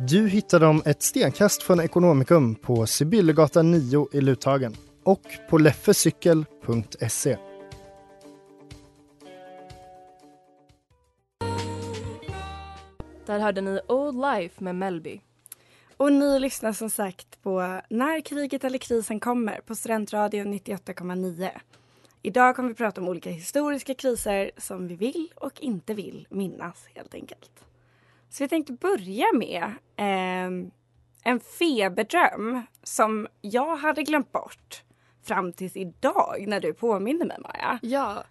Du hittar dem ett stenkast från Ekonomikum på Sibyllegatan 9 i Luthagen och på leffecykel.se. Där hörde ni Old Life med Melby. Och ni lyssnar som sagt på När kriget eller krisen kommer på Studentradion 98,9. Idag kommer vi prata om olika historiska kriser som vi vill och inte vill minnas helt enkelt. Så vi tänkte börja med eh, en feberdröm som jag hade glömt bort fram tills idag när du påminde mig Maja. Ja.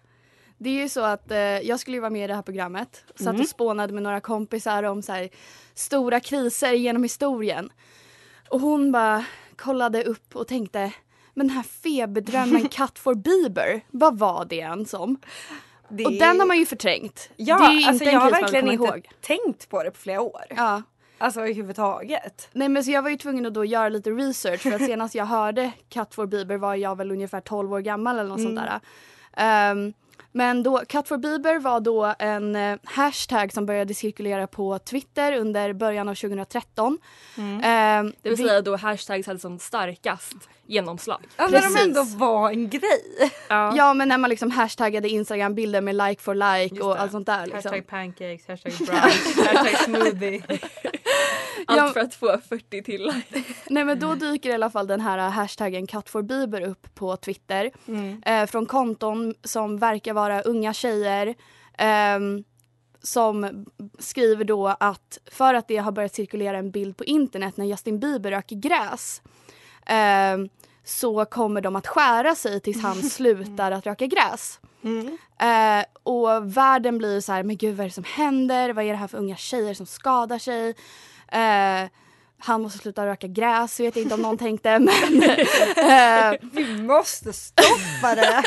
Det är ju så att eh, jag skulle vara med i det här programmet. Satt Mm. och spånade med några kompisar om så här, stora kriser genom historien. Och hon bara kollade upp och tänkte men den här feberdrömmen Cut for Bieber, vad var det ens om? Det Och den har man ju förträngt. Ja, det är alltså inte jag har en verkligen inte ihåg. tänkt på det på flera år. Ja. Alltså överhuvudtaget. Nej men så jag var ju tvungen att då göra lite research för att senast jag hörde Cut for Bieber var jag väl ungefär 12 år gammal eller något sånt där. Ehm, men då, Cut for Bieber var då en eh, hashtag som började cirkulera på Twitter under början av 2013. Ehm, Det vill vi- säga då hashtags hade som starkast genomslag. Ja, när de ändå var en grej. Ja men när man liksom hashtaggade Instagram-bilder med like for like och allt sånt där. Liksom. Hashtag pancakes, hashtag brunch, hashtag smoothie. Allt Ja. för att få 40 till. Nej men då dyker i alla fall den här hashtaggen Cut for Bieber upp på Twitter. Eh, från konton som verkar vara unga tjejer. ehm, som skriver då att för att det har börjat cirkulera en bild på internet när Justin Bieber röker gräs. ehm, så kommer de att skära sig tills han slutar att röka gräs. Eh, och världen blir så här, men gud vad är det som händer? Vad är det här för unga tjejer som skadar sig? Eh, han måste sluta röka gräs, vet inte om någon tänkte. Men, eh, Vi måste stoppa det.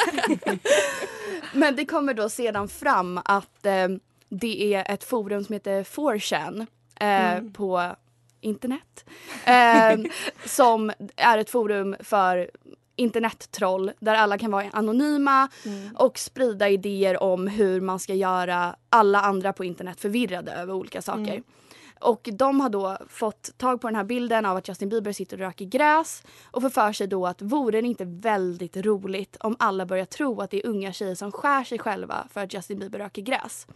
men det kommer då sedan fram att eh, det är ett forum som heter 4chan eh, på internet. Eh, som är ett forum för internettroll där alla kan vara anonyma och sprida idéer om hur man ska göra alla andra på internet förvirrade över olika saker. Och de har då fått tag på den här bilden av att Justin Bieber sitter och röker gräs och får för sig då att vore det inte väldigt roligt om alla börjar tro att det är unga tjejer som skär sig själva för att Justin Bieber röker gräs.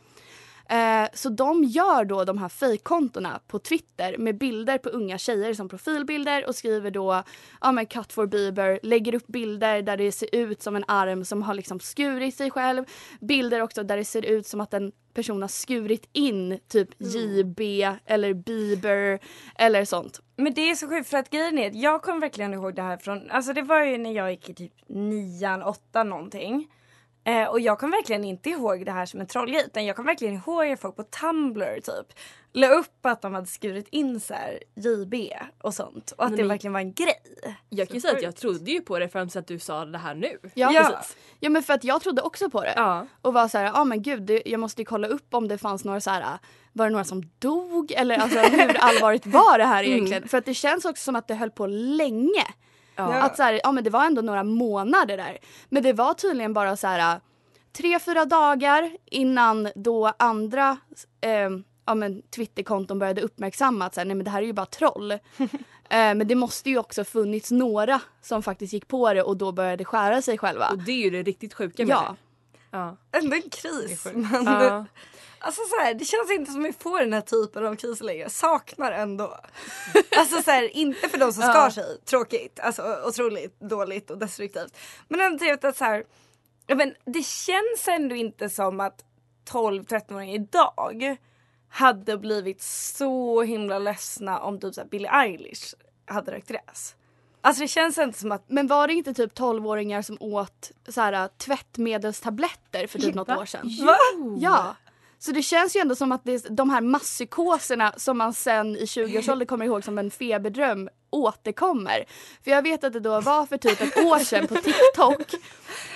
Eh, så de gör då de här fejkkontona på Twitter med bilder på unga tjejer som profilbilder och skriver då ja men cut for Bieber, lägger upp bilder där det ser ut som en arm som har liksom skurit sig själv. Bilder också där det ser ut som att en person har skurit in typ JB eller Bieber eller sånt. Men det är så sjukt för att grejen är att jag kommer verkligen ihåg det här från, alltså det var ju när jag gick i typ nian, åttan någonting. Eh, och jag kommer verkligen inte ihåg det här som en trollgrej utan jag kommer verkligen ihåg att folk på Tumblr typ la upp att de hade skurit in så här JB och sånt och att Men det ni- verkligen var en grej. Jag kan ju säga att jag trodde ju på det fram att du sa det här nu. Ja, Ja. precis. Ja men för att jag trodde också på det. Ja. Och var så här, ja ah, men gud jag måste ju kolla upp om det fanns några så här, var det några som dog eller alltså hur allvarligt var det här egentligen? För att det känns också som att det höll på länge. Att så här, ja men det var ändå några månader där. Men det var tydligen bara så här tre, fyra dagar innan då andra eh, ja, men Twitterkonton började uppmärksamma att så här, nej men det här är ju bara troll. eh, men det måste ju också funnits några som faktiskt gick på det och då började skära sig själva. Och det är ju det riktigt sjuka med Ja. det. Ja. Ändå en kris. Men Ja. Alltså så här, det känns inte som vi får den här typen av kriser längre. Saknar ändå. Alltså så här, inte för de som skar sig. Tråkigt. Alltså otroligt dåligt och destruktivt. Men ändå trevligt att så här. Ja, men det känns ändå inte som att 12-13-åringar idag hade blivit så himla ledsna om typ så här Billie Eilish hade rökt gräs. Alltså det känns inte som att Men var det inte typ 12-åringar som åt så här, tvättmedelstabletter för typ något år sedan? Va? Ja. Så det känns ju ändå som att det är de här masspsykoserna som man sen i 20-årsåldern kommer ihåg som en feberdröm återkommer. För jag vet att det då var för typ ett år sedan på TikTok.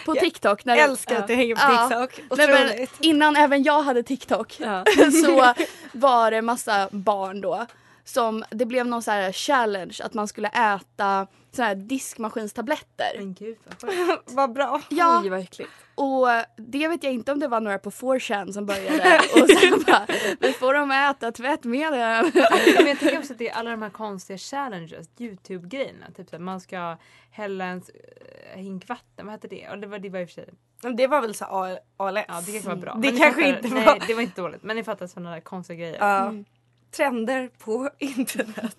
På TikTok. När älskar att du hänger på Ja. TikTok. Nej, men Otroligt. innan även jag hade TikTok Ja. så var det massa barn då som det blev någon så här challenge att man skulle äta så här diskmaskinstabletter. Men gud vad sjukt. Vad bra. Ja, Oj vad äckligt. och det vet jag inte om det var några på 4chan som började och sen bara vi får dem äta tvättmedel. Men jag tycker också att det är alla de här konstiga challenges, Youtube-grejerna. Typ att man ska hälla en eh, hink vatten, vad hette det? Och det var, det var i och för sig, Det var väl så ALS. ja det kanske var bra. Det kanske fattar- inte nej, var. det var inte dåligt. Men ni fattar sådana där konstiga grejer. Ja. Trender på internet.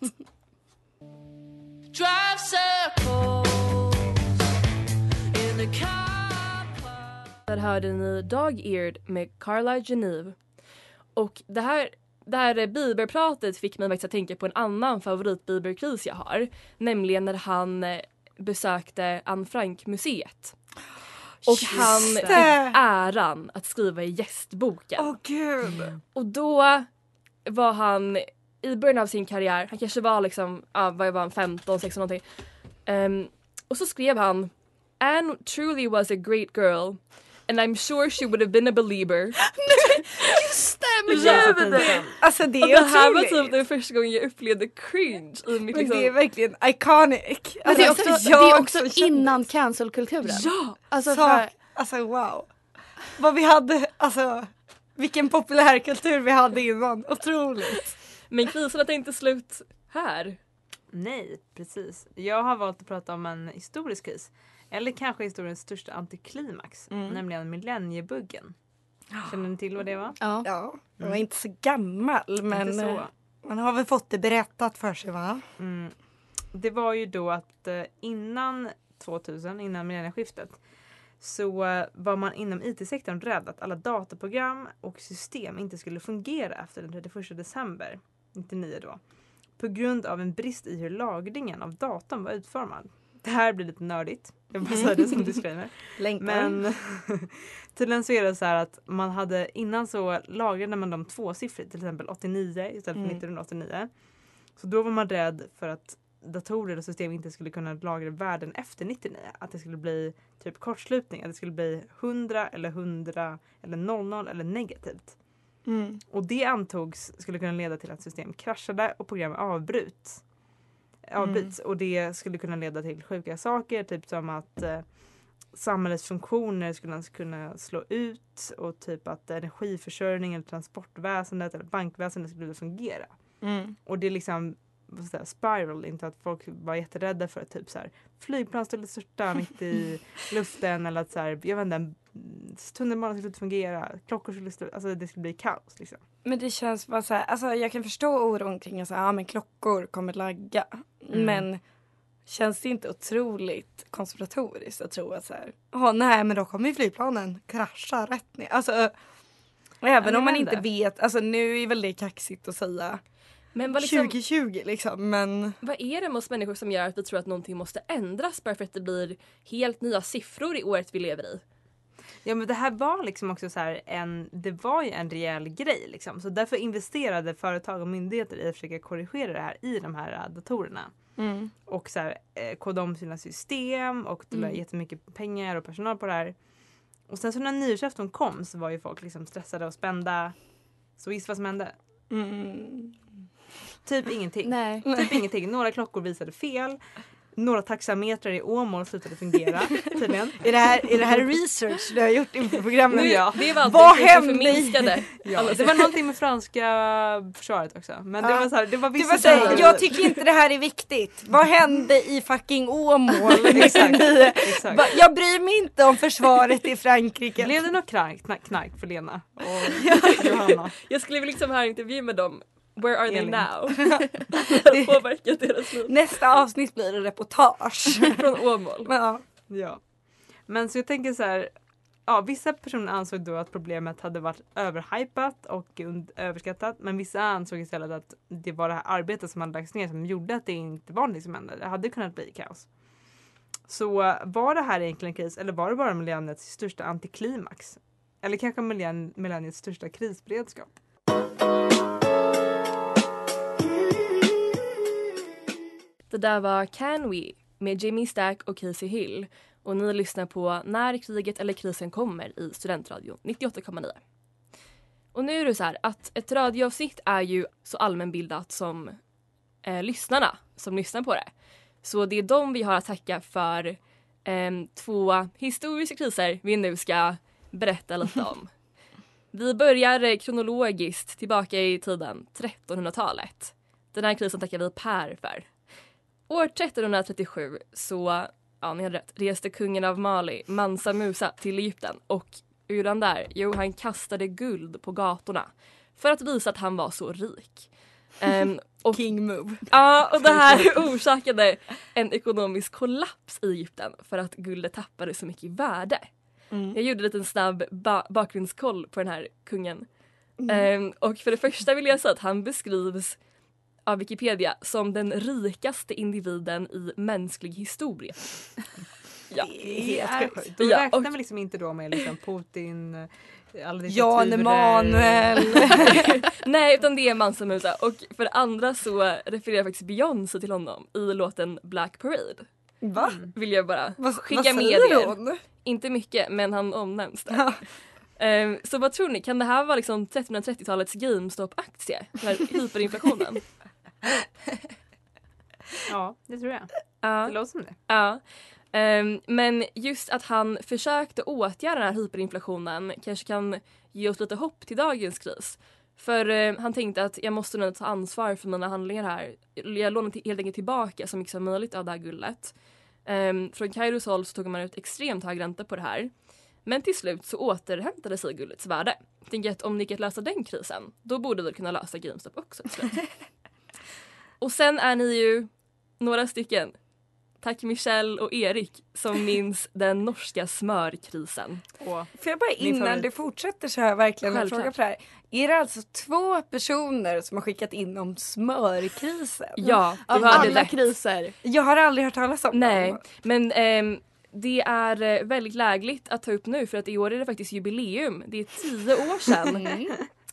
Där hörde ni Dog Eared med Carla Geneve. Och det här, det här Bieberpratet fick mig faktiskt att tänka på en annan favorit Bieber-kris jag har. Nämligen när han eh, besökte Anne Frank-museet. Och han fick äran att skriva i gästboken. Åh gud. Och då var han i början av sin karriär, han kanske var liksom, ja vad var han, 15, 16 någonting. Ehm, och så skrev han Anne truly was a great girl and I'm sure she would have been a believer. Just det, men Ja, gud! det- Alltså det Och är det här var typ den första gången jag upplevde cringe i mitt Men liksom... det är verkligen iconic. Men det är Alltså, också, det jag är också innan cancelkulturen. Ja! Alltså Så, för, alltså wow. Vad vi hade, alltså vilken populärkultur vi hade innan. Otroligt. Men kriserna tar inte slut här. Nej, precis. Jag har valt att prata om en historisk kris. Eller kanske historiens största antiklimax. Mm. Nämligen millenniebuggen. Känner ni till vad det var? ja. Ja, jag var inte så gammal men Inte så. eh, man har väl fått det berättat för sig va? Mm. Det var ju då att eh, innan 2000, innan millennieskiftet, så var man inom IT-sektorn rädd att alla dataprogram och system inte skulle fungera efter den 31 december 99 då. På grund av en brist i hur lagringen av datorn var utformad. Det här blir lite nördigt. Jag bara säger det som disclaimer. Längtar. Men tydligen så är det så här att man hade innan så lagrade man de tvåsiffrigt, till exempel 89 istället för Mm. 1989. Så då var man rädd för att datorer och system inte skulle kunna lagra värden efter 99. Att det skulle bli typ kortslutning, att det skulle bli 100 eller 100 eller 00 eller negativt. Mm. Och det antogs skulle kunna leda till att system kraschade och program avbryts. avbryts. Och det skulle kunna leda till sjuka saker, typ som att eh, samhällets funktioner skulle kunna slå ut och typ att energiförsörjningen, transportväsendet eller bankväsendet skulle fungera. Mm. Och det är liksom säga, spiral, inte att folk var jätterädda för att typ så här, flygplan skulle störta mitt i luften eller att så här, jag vet inte, tunnelbanan skulle inte fungera, klockor skulle stå, alltså det skulle bli kaos liksom. Men det känns bara så här, alltså jag kan förstå oron kring att här, ja, men klockor kommer lagga. Mm. Men känns det inte otroligt konspiratoriskt att tro att så här, ja nej men då kommer ju flygplanen krascha rätt ner. Alltså även om man inte. vet, alltså nu är väl det kaxigt att säga Men vad, liksom, 2020 liksom men vad är det med oss människor som gör att vi tror att någonting måste ändras bara för att det blir helt nya siffror i året vi lever i? Ja men det här var liksom också så här en, det var ju en rejäl grej liksom. Så därför investerade företag och myndigheter i att försöka korrigera det här i de här äh, datorerna. mm. Och så här, eh, koda om sina system och det Mm. jättemycket pengar och personal på det här. Och sen så när nyårsafton kom så var ju folk liksom stressade och spända. Så visst vad som hände? Mm. Typ ingenting. Nej. Typ ingenting. Några klockor visade fel. några taxametrar i Åmål slutade fungera tydligen. Är det, här, är det här research du har gjort inför programmet? Nu, Ja. Det var Vad hände. Ja, det var någonting med franska försvaret också. Men det var så här, det var vissa var saker- jag tycker inte det här är viktigt. Vad hände i fucking Åmål? Exakt, 99? exakt. Va- Jag bryr mig inte om försvaret i Frankrike. Blev det något knark, knark, för Lena och Johanna? Jag skulle vilja liksom här intervju med dem. Where are they Elin. now? Det har påverkat deras liv. Nästa avsnitt blir en reportage. Från Åmål. Men, ja. Ja. Men så jag tänker så här. Ja, vissa personer ansåg då att problemet hade varit överhypat och överskattat. Men vissa ansåg istället att det var det här arbetet som hade lagts ner som gjorde att det inte var någonting som hände. Det hade kunnat bli kaos. Så var det här egentligen en kris eller var det bara millenniets största antiklimax? Eller kanske millenn- millenniets största krisberedskap? Det där var Can We med Jimmy Stack och Casey Hill. Och ni lyssnar på När kriget eller krisen kommer i Studentradion 98,9. Och nu är det så här att ett radioavsnitt är ju så allmänbildat som eh, lyssnarna som lyssnar på det. Så det är dem vi har att tacka för ehm, två historiska kriser vi nu ska berätta lite om. Vi börjar eh, kronologiskt tillbaka i tiden, 1300-talet. Den här krisen tackar vi Per för. År 1337 så, ja ni hade rätt, reste kungen av Mali, Mansa Musa, till Egypten och hur han där? Jo, han kastade guld på gatorna för att visa att han var så rik. Ehm, och, King move. ja, och det här orsakade en ekonomisk kollaps i Egypten för att guldet tappade så mycket i värde. Mm. Jag gjorde en liten snabb ba- bakgrundskoll på den här kungen. Ehm, och för det första vill jag säga att han beskrivs av Wikipedia som den rikaste individen i mänsklig historia. Ja. Det är helt sjukt. Då Ja, räknar vi liksom inte då med liksom Putin, eh, alla Jan. Emanuel. Nej, utan det är Mansa Musa. Och för det andra så refererar faktiskt Beyoncé till honom i låten Black Parade. Va? Vill jag bara Vad, skicka med er. hon? Inte mycket, men han omnämns där. Ja. Ehm, så vad tror ni, kan det här vara liksom 1330-talets GameStop-aktie? Den här hyperinflationen? Ja, det tror jag. Ja. Det låter som det. Ja. Ehm, men just att han försökte åtgärda den här hyperinflationen kanske kan ge oss lite hopp till dagens kris. För eh, han tänkte att jag måste nog ta ansvar för mina handlingar här. Jag till- helt enkelt tillbaka så mycket som möjligt av det här guldet. Um, från Kairos håll tog man ut extremt hög ränta på det här. Men till slut så återhämtade sig guldets värde. Tänker att om gick att lösa den krisen, då borde vi kunna lösa GameStop också till slut. Och sen är ni ju några stycken Tack Michelle och Erik som minns den norska smörkrisen. Och Får jag bara innan du fortsätter så jag verkligen en fråga på det här. Är det alltså två personer som har skickat in om smörkrisen? Ja, du Av hörde alla rätt. kriser. Jag har aldrig hört talas om Nej, dem. men ehm, det är eh, väldigt lägligt att ta upp nu för att i år är det faktiskt jubileum. Det är tio år sedan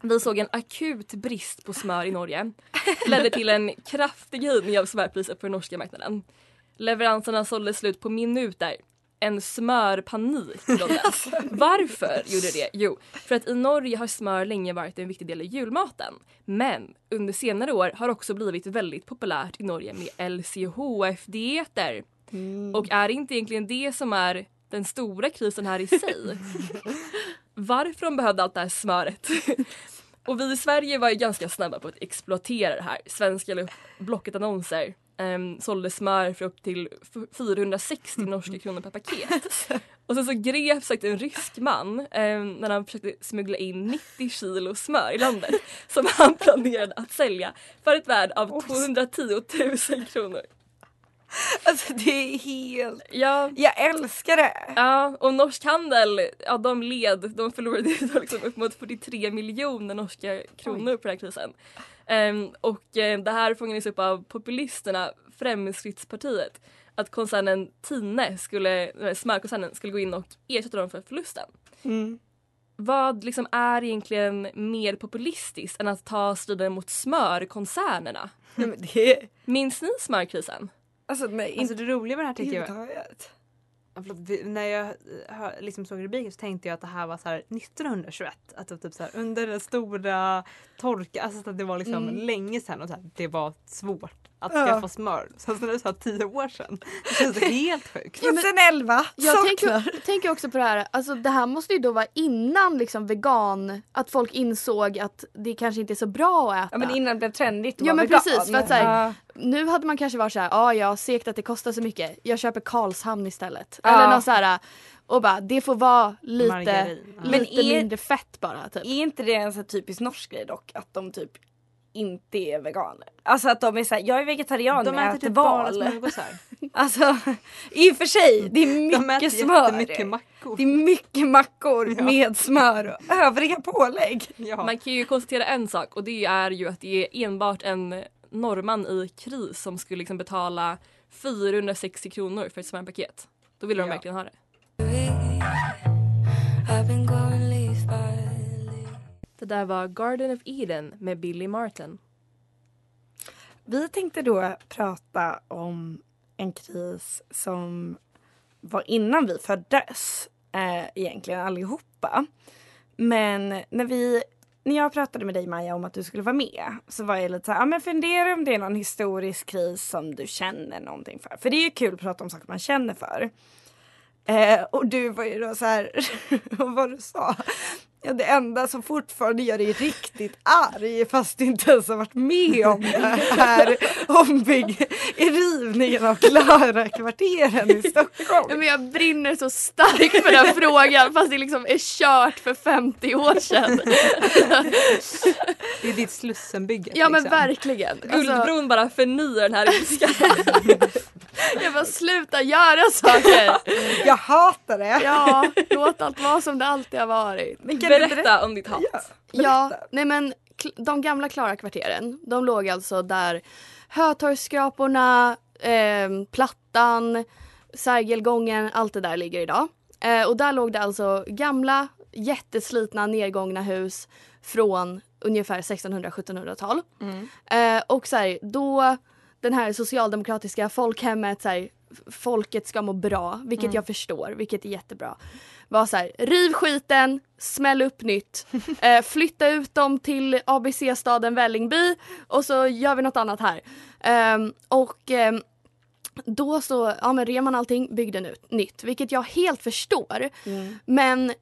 vi såg en akut brist på smör i Norge. ledde till en kraftig höjning av smörpriset på den norska marknaden. Leveranserna såldes slut på minuter. En smörpanik rådde. Varför gjorde det? Jo, för att i Norge har smör länge varit en viktig del i julmaten. Men under senare år har också blivit väldigt populärt i Norge med LCHF-dieter. Och är det inte egentligen det som är den stora krisen här i sig? Varför de behövde allt det här smöret? Och vi i Sverige var ju ganska snabba på att exploatera det här. Svenska la upp Blocket-annonser. Um, sålde smör för upp till f- 460 norska kronor per paket. Och sen så greps en rysk man ehm, när han försökte smuggla in 90 kilo smör i landet som han planerade att sälja för ett värde av 210 000 kronor. Alltså det är helt... Ja, Jag älskar det! Ja, och Norsk Handel, ja de led, de förlorade liksom upp mot 43 miljoner norska kronor på den här krisen. Ehm, och eh, det här fångades upp av populisterna, Fremskrittspartiet, att koncernen Tine, skulle, smörkoncernen, skulle gå in och ersätta dem för förlusten. Mm. Vad liksom är egentligen mer populistiskt än att ta striden mot smörkoncernerna? Nej, det. Minns ni smörkrisen? Alltså nej, Alltså det roliga med det här tycker jag förlåt, när jag eh, liksom såg rubriken så tänkte jag att det här var så här 1921. Att det typ så här, under den stora torka, alltså att det var liksom Mm. länge sedan och så här, det var svårt att Ja. skaffa smör. Så när så här tio år sedan. Det känns helt sjukt. Ja, men- 2011! Jag sockrar. tänker, tänker också på det här, alltså det här måste ju då vara innan liksom vegan, att folk insåg att det kanske inte är så bra att äta. Ja men innan det blev trendigt att Ja, vara men vegan. precis, för att så här-. Nu hade man kanske varit såhär, ja ja segt att det kostar så mycket, jag köper Karlshamn istället. Ja. Eller något så här och bara det får vara lite, Margarin. Lite är- mindre fett bara typ. Är inte det en så typisk norsk grej dock? Att de typ inte är veganer. Alltså att de är såhär, jag är vegetarian De men jag äter äter typ bara val. smörgåsar. Alltså i och för sig, det är De mycket smör. jättemycket mackor. Det är mycket mackor Ja. med smör och övriga pålägg. Ja. Man kan ju konstatera en sak och det är ju att det är enbart en norrman i kris som skulle liksom betala 460 kronor för ett smörpaket. Då ville de Ja. verkligen ha det. Det där var Garden of Eden med Billy Martin. Vi tänkte då prata om en kris som var innan vi föddes eh, egentligen allihopa. Men när vi när jag pratade med dig Maja om att du skulle vara med så var jag lite så här, ja men fundera om det är någon historisk kris som du känner någonting för. För det är ju kul att prata om saker man känner för. Eh, och du var ju då så här, vad var det du sa? Ja, det enda som fortfarande gör dig riktigt arg fast du inte ens har varit med om det här ombygg, i rivningen av Klara-kvarteren i Stockholm. Ja, men jag brinner så starkt för den frågan fast det liksom är kört för 50 år sedan. Det är ditt Slussenbygge. Ja men liksom. verkligen. Alltså, Guldbron bara förnyar den här ilskan. jag bara sluta göra saker. Jag hatar det. Ja, låt allt vara som det alltid har varit. Men kan du Berätta om ditt hat. Ja. Ja, nej men de gamla Klara-kvarteren, de låg alltså där Hötorgsskraporna, eh, Plattan, Sergelgången, allt det där ligger idag. Eh, och där låg det alltså gamla, jätteslitna, nedgångna hus från ungefär 1600-1700-tal. Eh, och så här, då den här socialdemokratiska folkhemmet, så här, folket ska må bra, vilket jag förstår, vilket är jättebra. Var så här, riv skiten, smäll upp nytt, eh, flytta ut dem till ABC-staden Vällingby och så gör vi något annat här. Ehm, och ehm, då så ja, men rev man allting, byggde nytt, nytt, vilket jag helt förstår. Men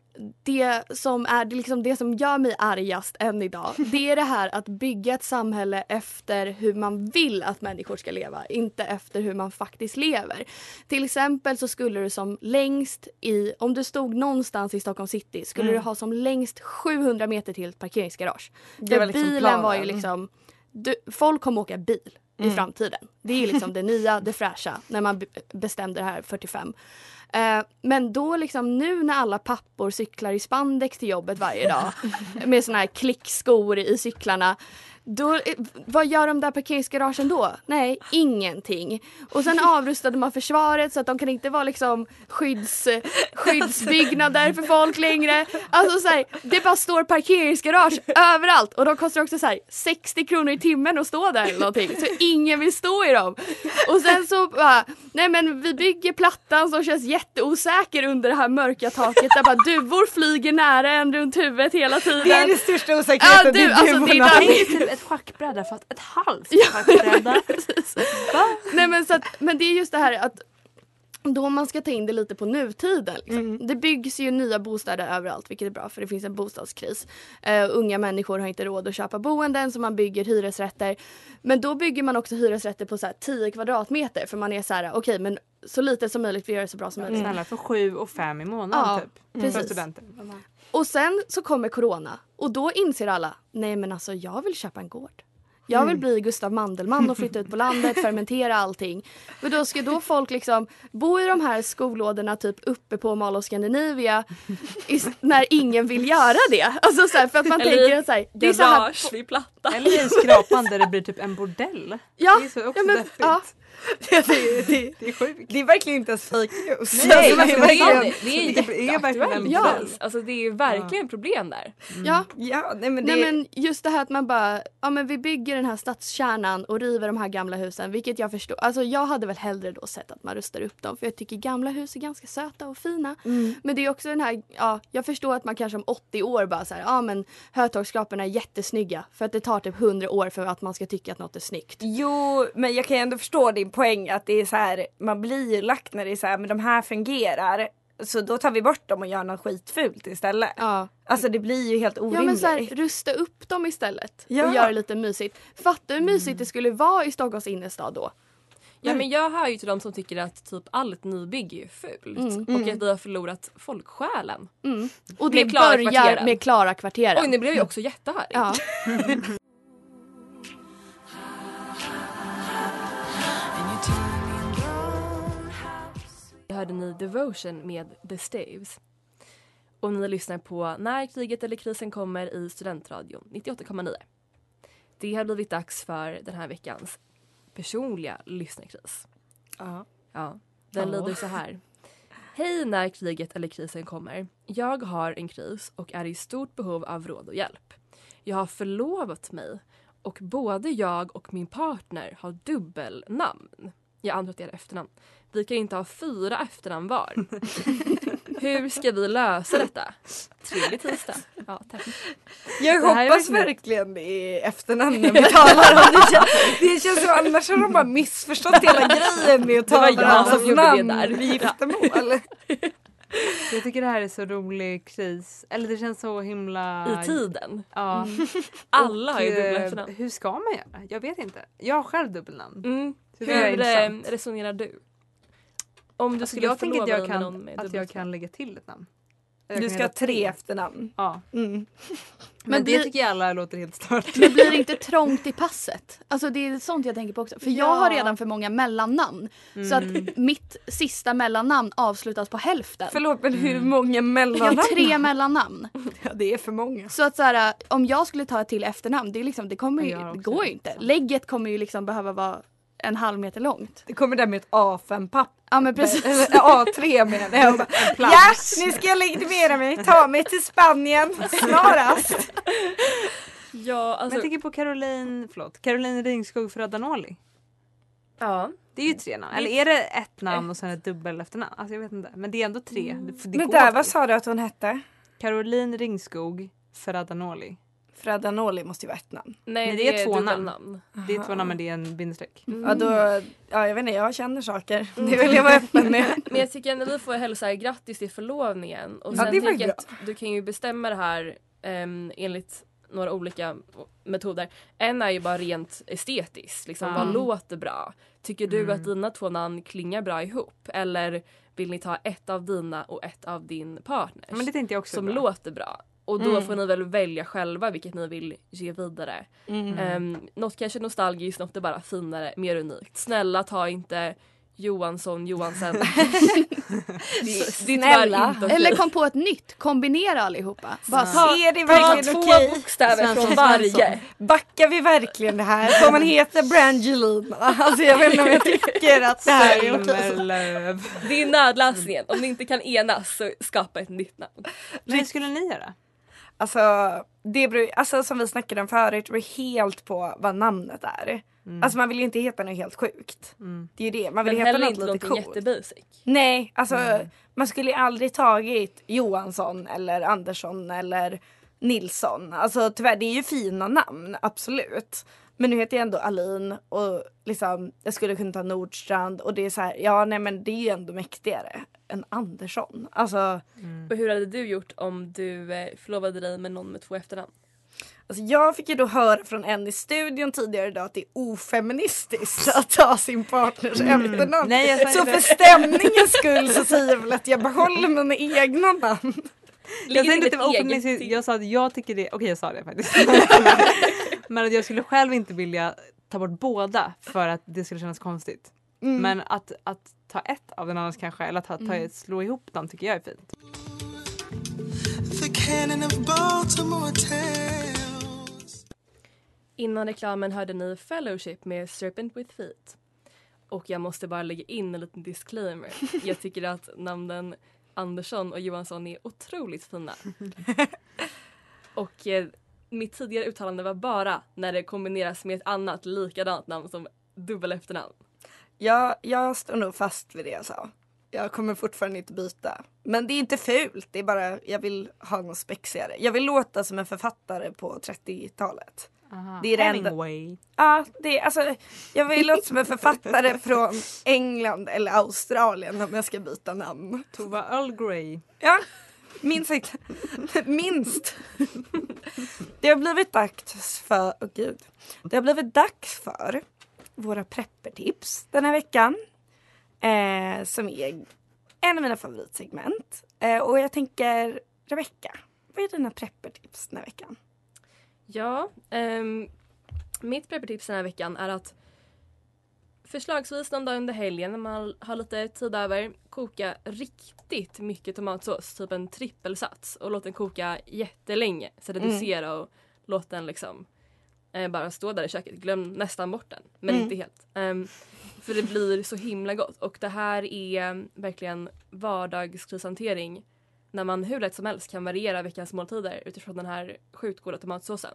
det som är det, liksom det som gör mig argast än idag, det är det här att bygga ett samhälle efter hur man vill att människor ska leva, inte efter hur man faktiskt lever. Till exempel så skulle du som längst i, om du stod någonstans i Stockholm city, skulle du ha som längst 700 meter till ett parkeringsgarage. Det var liksom bilen var ju planen. liksom, du, folk kommer åka bil i framtiden. Det är liksom det nya, det fräscha, när man be- bestämde det här 45. Eh, men då liksom nu när alla pappor cyklar i spandex till jobbet varje dag med såna här klickskor i cyklarna. Då, eh, vad gör de där parkeringsgaragen då? Nej, ingenting. Och sen avrustade man försvaret så att de kan inte vara liksom skydds, skyddsbyggnader för folk längre. Alltså så här, det bara står parkeringsgarage överallt och de kostar också så här 60 kronor i timmen att stå där eller någonting. Så ingen vill stå i dem. Och sen så bara, nej men vi bygger plattan som känns jätteosäker under det här mörka taket där bara duvor flyger nära en runt huvudet hela tiden. Det är den största osäkerheten. Ja, du, det är alltså, det är duvorna. typ ett schackbräde fast ett halvt schackbräde. Nej men, så att, men det är just det här att då man ska ta in det lite på nutiden. Liksom. Det byggs ju nya bostäder överallt vilket är bra för det finns en bostadskris. Eh, unga människor har inte råd att köpa boenden så man bygger hyresrätter. Men då bygger man också hyresrätter på så här 10 kvadratmeter för man är så här okej men så lite som möjligt, vi gör det så bra som möjligt. Snälla för sju och fem i månaden Ja, typ. precis. För studenter. Och sen så kommer corona och då inser alla, nej men alltså jag vill köpa en gård. Jag vill bli Gustav Mandelmann och flytta ut på landet, fermentera allting. Men då ska då folk liksom bo i de här skolådorna typ uppe på Mall of Scandinavia i, när ingen vill göra det. Alltså så här, för att man Eller tänker att så här, det är så här. Eller i en skrapan där det blir typ en bordell. ja, Det är så också ja, men, deppigt. ja, det, det, det, Det är sjukt. det är verkligen inte ens fake news. Nej, Alltså, men det är det verkligen- är- Det är Det är verkligen en Ja. Alltså det är verkligen problem där. ja. Ja, nej men det, Nej men just det här att man bara, ja men vi bygger den här stadskärnan och river de här gamla husen, vilket jag förstår. Alltså jag hade väl hellre då sett att man rustar upp dem för jag tycker gamla hus är ganska söta och fina. Mm. Men det är också den här, ja, jag förstår att man kanske om 80 år bara så här, ja men Hötorgsskraporna är jättesnygga för att det tar typ 100 år för att man ska tycka att något är snyggt. Jo, men jag kan ju ändå förstå din poäng att det är så här, man blir ju lack när det är så här, men de här fungerar. Så då tar vi bort dem och gör något skitfult istället. Ja. Alltså det blir ju helt Ja orimligt. men så här, rusta upp dem istället Ja. och gör det lite mysigt. Fatta hur mysigt det skulle vara i Stockholms innerstad då. Ja men jag hör ju till de som tycker att typ allt nybygge är fult Mm. och Mm. att vi har förlorat folksjälen. Mm. Och det Med Klara börjar kvarteren. med Klara kvarteren. Oj nu blev jag också jättehörig. Ja. hörde ni Devotion med The Staves. Och ni lyssnar på När kriget eller krisen kommer i Studentradion 98,9. Det har blivit dags för den här veckans personliga lyssnarkris. Ja. Ja, den Ja. lyder så här. Hej när kriget eller krisen kommer. Jag har en kris och är i stort behov av råd och hjälp. Jag har förlovat mig och både jag och min partner har dubbelnamn. Jag antar att det är efternamn. Vi kan inte ha fyra efternamn var. Hur ska vi lösa detta? Trevlig tisdag. Ja, tack. Jag Det hoppas verkligen- verkligen det är efternamnen vi talar om. Det känns, det känns som annars har de bara missförstått hela grejen med att ta varandras gjorde det namn där. vid giftermål. Jag tycker det här är så rolig kris. Eller det känns så himla... I tiden. Ja. Mm. Alla har ju dubbla eh, efternamn. Hur ska man göra? Jag vet inte. Jag har själv dubbelnamn. Mm. Så det Hur eh, resonerar du? Om du Alltså, skulle jag tänker att jag med någon kan, med att jag kan lägga till ett namn. Jag Du kan ska ha tre efternamn. Ja. Mm. Men, Men det blir- tycker jag alla låter helt stört. Men blir det inte trångt i passet? Alltså det är sånt jag tänker på också. För jag Ja. har redan för många mellannamn. Så Mm. att mitt sista mellannamn avslutas på hälften. Förlåt men hur Mm. många Jag mellannamn? har tre mellannamn. Ja, det är för många. Så att så här, om jag skulle ta ett till efternamn, det, är liksom, det, kommer ju, Jag det går det. ju inte. Lägget kommer ju liksom behöva vara en halv meter långt. Det kommer där med ett A5-papper. Ja men precis. Eller A3 menar jag. Ja, nu ska jag legitimera mig. Ta mig till Spanien snarast. Ja, Men alltså. jag tänker på Caroline, förlåt, Caroline Ringskog Ferradanoli. Ja. Det är ju tre namn. Eller är det ett namn och sen ett dubbel efternamn? Alltså jag vet inte. Men det är ändå tre. Det, det Men där, vad sa du att hon hette? Caroline Ringskog Ferradanoli. Fredanoli måste ju vara ett namn. Nej, Nej, det, det är är två namn. dubbelnamn. Det är två namn men det är en bindestreck. Ja, då, ja, jag vet inte, jag känner saker. Det vill jag vara öppen med. Men jag tycker ändå vi får hälsa grattis till förlovningen. Och Ja, sen det var tänker jag bra. att du kan ju bestämma det här ehm, enligt några olika metoder. En är ju bara rent estetiskt. Liksom, Ja. Vad låter bra? Tycker du Mm. att dina två namn klingar bra ihop? Eller vill ni ta ett av dina och ett av din partners? Men det tänkte jag också som bra. låter bra. Och då Mm. får ni väl välja själva vilket ni vill ge vidare. Mm. Um, något kanske nostalgiskt, något är bara finare, mer unikt. Snälla ta inte Johansson, Johansen. Snälla. Eller kom på ett nytt, kombinera allihopa. Bara Ta, är det Ta verkligen två bokstäver Svensson, från varje. Svensson. Backar vi verkligen det här? Får man heta Brangelina? Alltså jag vet inte om jag tycker att det här är okej. Det är nödlösningen. Om ni inte kan enas så skapa ett nytt namn. Men hur skulle ni göra? Alltså, det beror, alltså som vi snackade om förut, det beror helt på vad namnet är. Alltså man vill ju inte heta något helt sjukt. Mm. Det är ju det, man vill Men heta något inte lite coolt. jättebasic. Nej, alltså man skulle ju aldrig tagit Johansson eller Andersson eller Nilsson. Alltså tyvärr, det är ju fina namn, absolut. Men nu heter jag ändå Alin och liksom, jag skulle kunna ta Nordstrand och det är så här, ja nej men det är ju ändå mäktigare än Andersson. Alltså, Och hur hade du gjort om du eh, förlovade dig med någon med två efternamn? alltså jag fick ju då höra från en i studion tidigare idag att det är ofeministiskt att ta sin partners efternamn. Nej, så för stämningens skull så säger jag väl att jag behåller mina egna namn. Jag? Jag sa att jag tycker det, okej jag sa det faktiskt. Men att jag skulle själv inte vilja ta bort båda för att det skulle kännas konstigt. Mm. Men att, att ta ett av den annars kanske eller att ta, ta, slå ihop dem tycker jag är fint. Innan reklamen hörde ni Fellowship med Serpent with Feet. Och jag måste bara lägga in en liten disclaimer. Jag tycker att namnen Andersson och Johansson är otroligt fina. och eh, mitt tidigare uttalande var bara när det kombineras med ett annat likadant namn som dubbel efternamn. Ja, jag står nog fast vid det jag sa. Jag kommer fortfarande inte byta. Men det är inte fult, det är bara jag vill ha något spexigare. Jag vill låta som en författare på 30-talet. Aha. Det är det enda- Hemingway. Ja, det är, alltså, jag vill låta som en författare från England eller Australien om jag ska byta namn. Tova Earl Grey. Ja, minst. inte. minst. Det har blivit dags för, oh gud. Det har blivit dags för våra preppertips den här veckan. Eh, som är en av mina favoritsegment. Eh, och jag tänker, Rebecka, vad är dina preppertips den här veckan? Ja, ehm, mitt preppertips den här veckan är att förslagsvis någon dag under helgen när man har lite tid över koka riktigt mycket tomatsås, typ en trippelsats och låt den koka jättelänge. Så reducera och låt den liksom eh, bara stå där i köket. Glöm nästan bort den, men Mm. inte helt. Ehm, för det blir så himla gott och det här är verkligen vardagskrishantering när man hur lätt som helst kan variera veckans måltider utifrån den här sjukt goda tomatsåsen.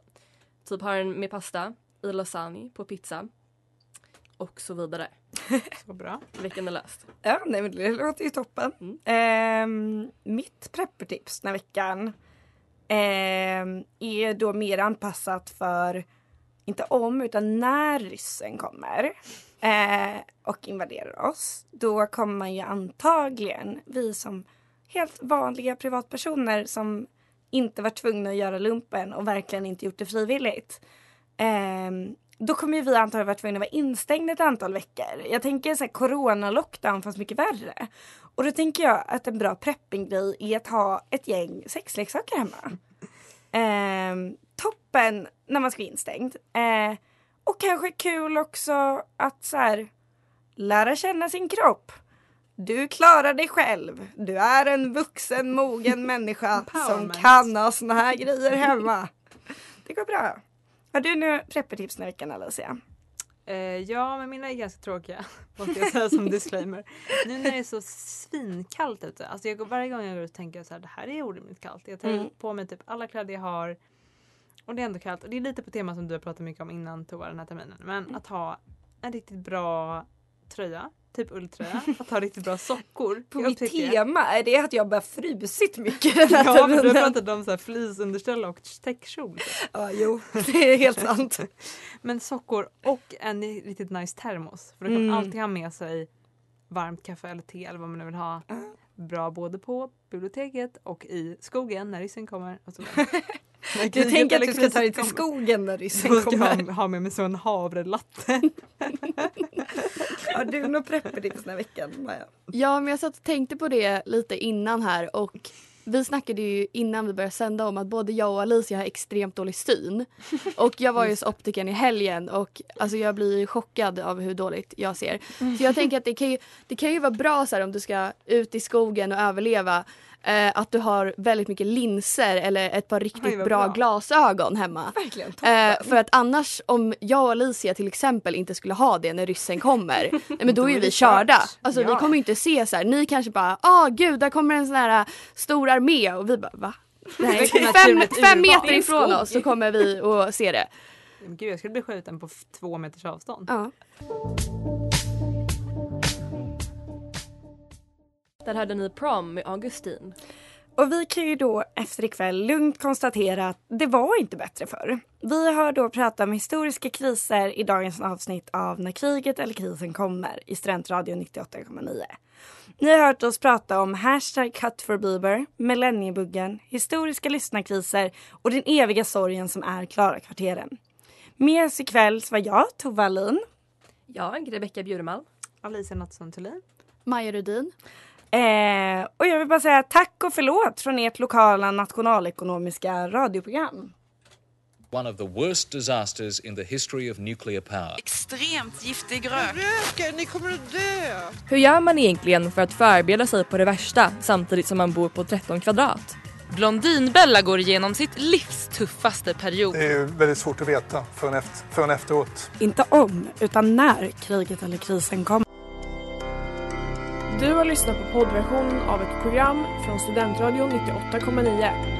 Typ har den med pasta, i lasagne, på pizza och så vidare. Så bra. Veckan är löst. Ja, nej, men det låter ju toppen. Mm. Ehm, mitt preppertips den här veckan ehm, är då mer anpassat för, inte om, utan när ryssen kommer eh, och invaderar oss. Då kommer man ju antagligen, vi som helt vanliga privatpersoner som inte varit tvungna att göra lumpen och verkligen inte gjort det frivilligt. Då kommer ju vi antagligen vara tvungna att vara instängda ett antal veckor. Jag tänker så här corona-lockdown fast mycket värre. Och då tänker jag att en bra preppinggrej är att ha ett gäng sexleksaker hemma. Ehm, toppen när man ska vara instängd. Eh, och kanske kul också att så här, lära känna sin kropp. Du klarar dig själv. Du är en vuxen, mogen människa som kan ha såna här grejer hemma. Det går bra. Har du nu preppertips den här veckan Alicia? Eh, ja, men mina är ganska tråkiga. Måste jag säga som disclaimer. Nu när det är så svinkallt ute. Alltså jag, går- varje gång jag går ut tänker jag så här, det här är orimligt kallt. Jag tar Mm. på mig typ alla kläder jag har. Och det är ändå kallt. Och det är lite på tema som du har pratat mycket om innan Tova den här terminen. Men att ha en riktigt bra tröja. Typ ulltröja. Att ha riktigt bra sockor. På mitt tema är det att jag bara frusit mycket den här Ja, men du har pratat om så här fleeceunderställ och täckkjol. typ. Ja, jo, det är helt sant. Men sockor och en riktigt nice termos. För du kan Mm. alltid ha med sig varmt kaffe eller te eller vad man nu vill ha. Bra både på biblioteket och i skogen när ryssen kommer. Och så Du tänker att du ska ta dig till kommer. skogen när ryssen ska jag kommer. ha, ha med mig så en havrelatte. Har du några preppertips den här veckan Maja? Ja, men jag satt och tänkte på det lite innan här och vi snackade ju innan vi började sända om att både jag och Alicia har extremt dålig syn. Och jag var hos optiken i helgen och alltså jag blir chockad av hur dåligt jag ser. Så jag tänker att det kan ju, det kan ju vara bra så här om du ska ut i skogen och överleva eh, att du har väldigt mycket linser eller ett par riktigt Oj, bra, bra. glasögon hemma. Eh, för att annars om jag och Alicia till exempel inte skulle ha det när ryssen kommer, nej, men då är ju vi körda. Alltså vi Ja. kommer ju inte se så här. ni kanske bara, ah gud där kommer en sån här stor armé och vi bara va? Nej, fem, fem meter ifrån oss så kommer vi att se det. Gud, jag skulle bli skjuten på två meters avstånd. Ja. Där hade ni prom med Augustin. Och vi kan ju då efter ikväll lugnt konstatera att det var inte bättre förr. Vi har då pratat om historiska kriser i dagens avsnitt av När kriget eller krisen kommer i Studentradion 98,9. Ni har hört oss prata om hashtag cut for Bieber, millenniebuggen, historiska lyssnarkriser och den eviga sorgen som är Klara-kvarteren. Med oss ikväll så var jag, Tova Alin. Jag, Rebecka Bjurman. Alicia Nattsson Thulin. Maja Rudin. Eh, och jag vill bara säga tack och förlåt från ert lokala nationalekonomiska radioprogram. One of the worst disasters in the history of nuclear power. Extremt giftig rök. Röker, ni kommer att dö! Hur gör man egentligen för att förbereda sig på det värsta samtidigt som man bor på 13 kvadrat? Blondinbella går igenom sitt livs tuffaste period. Det är väldigt svårt att veta förrän, efter, förrän efteråt. Inte om, utan när kriget eller krisen kommer. Du har lyssnat på poddversionen av ett program från Studentradion 98,9.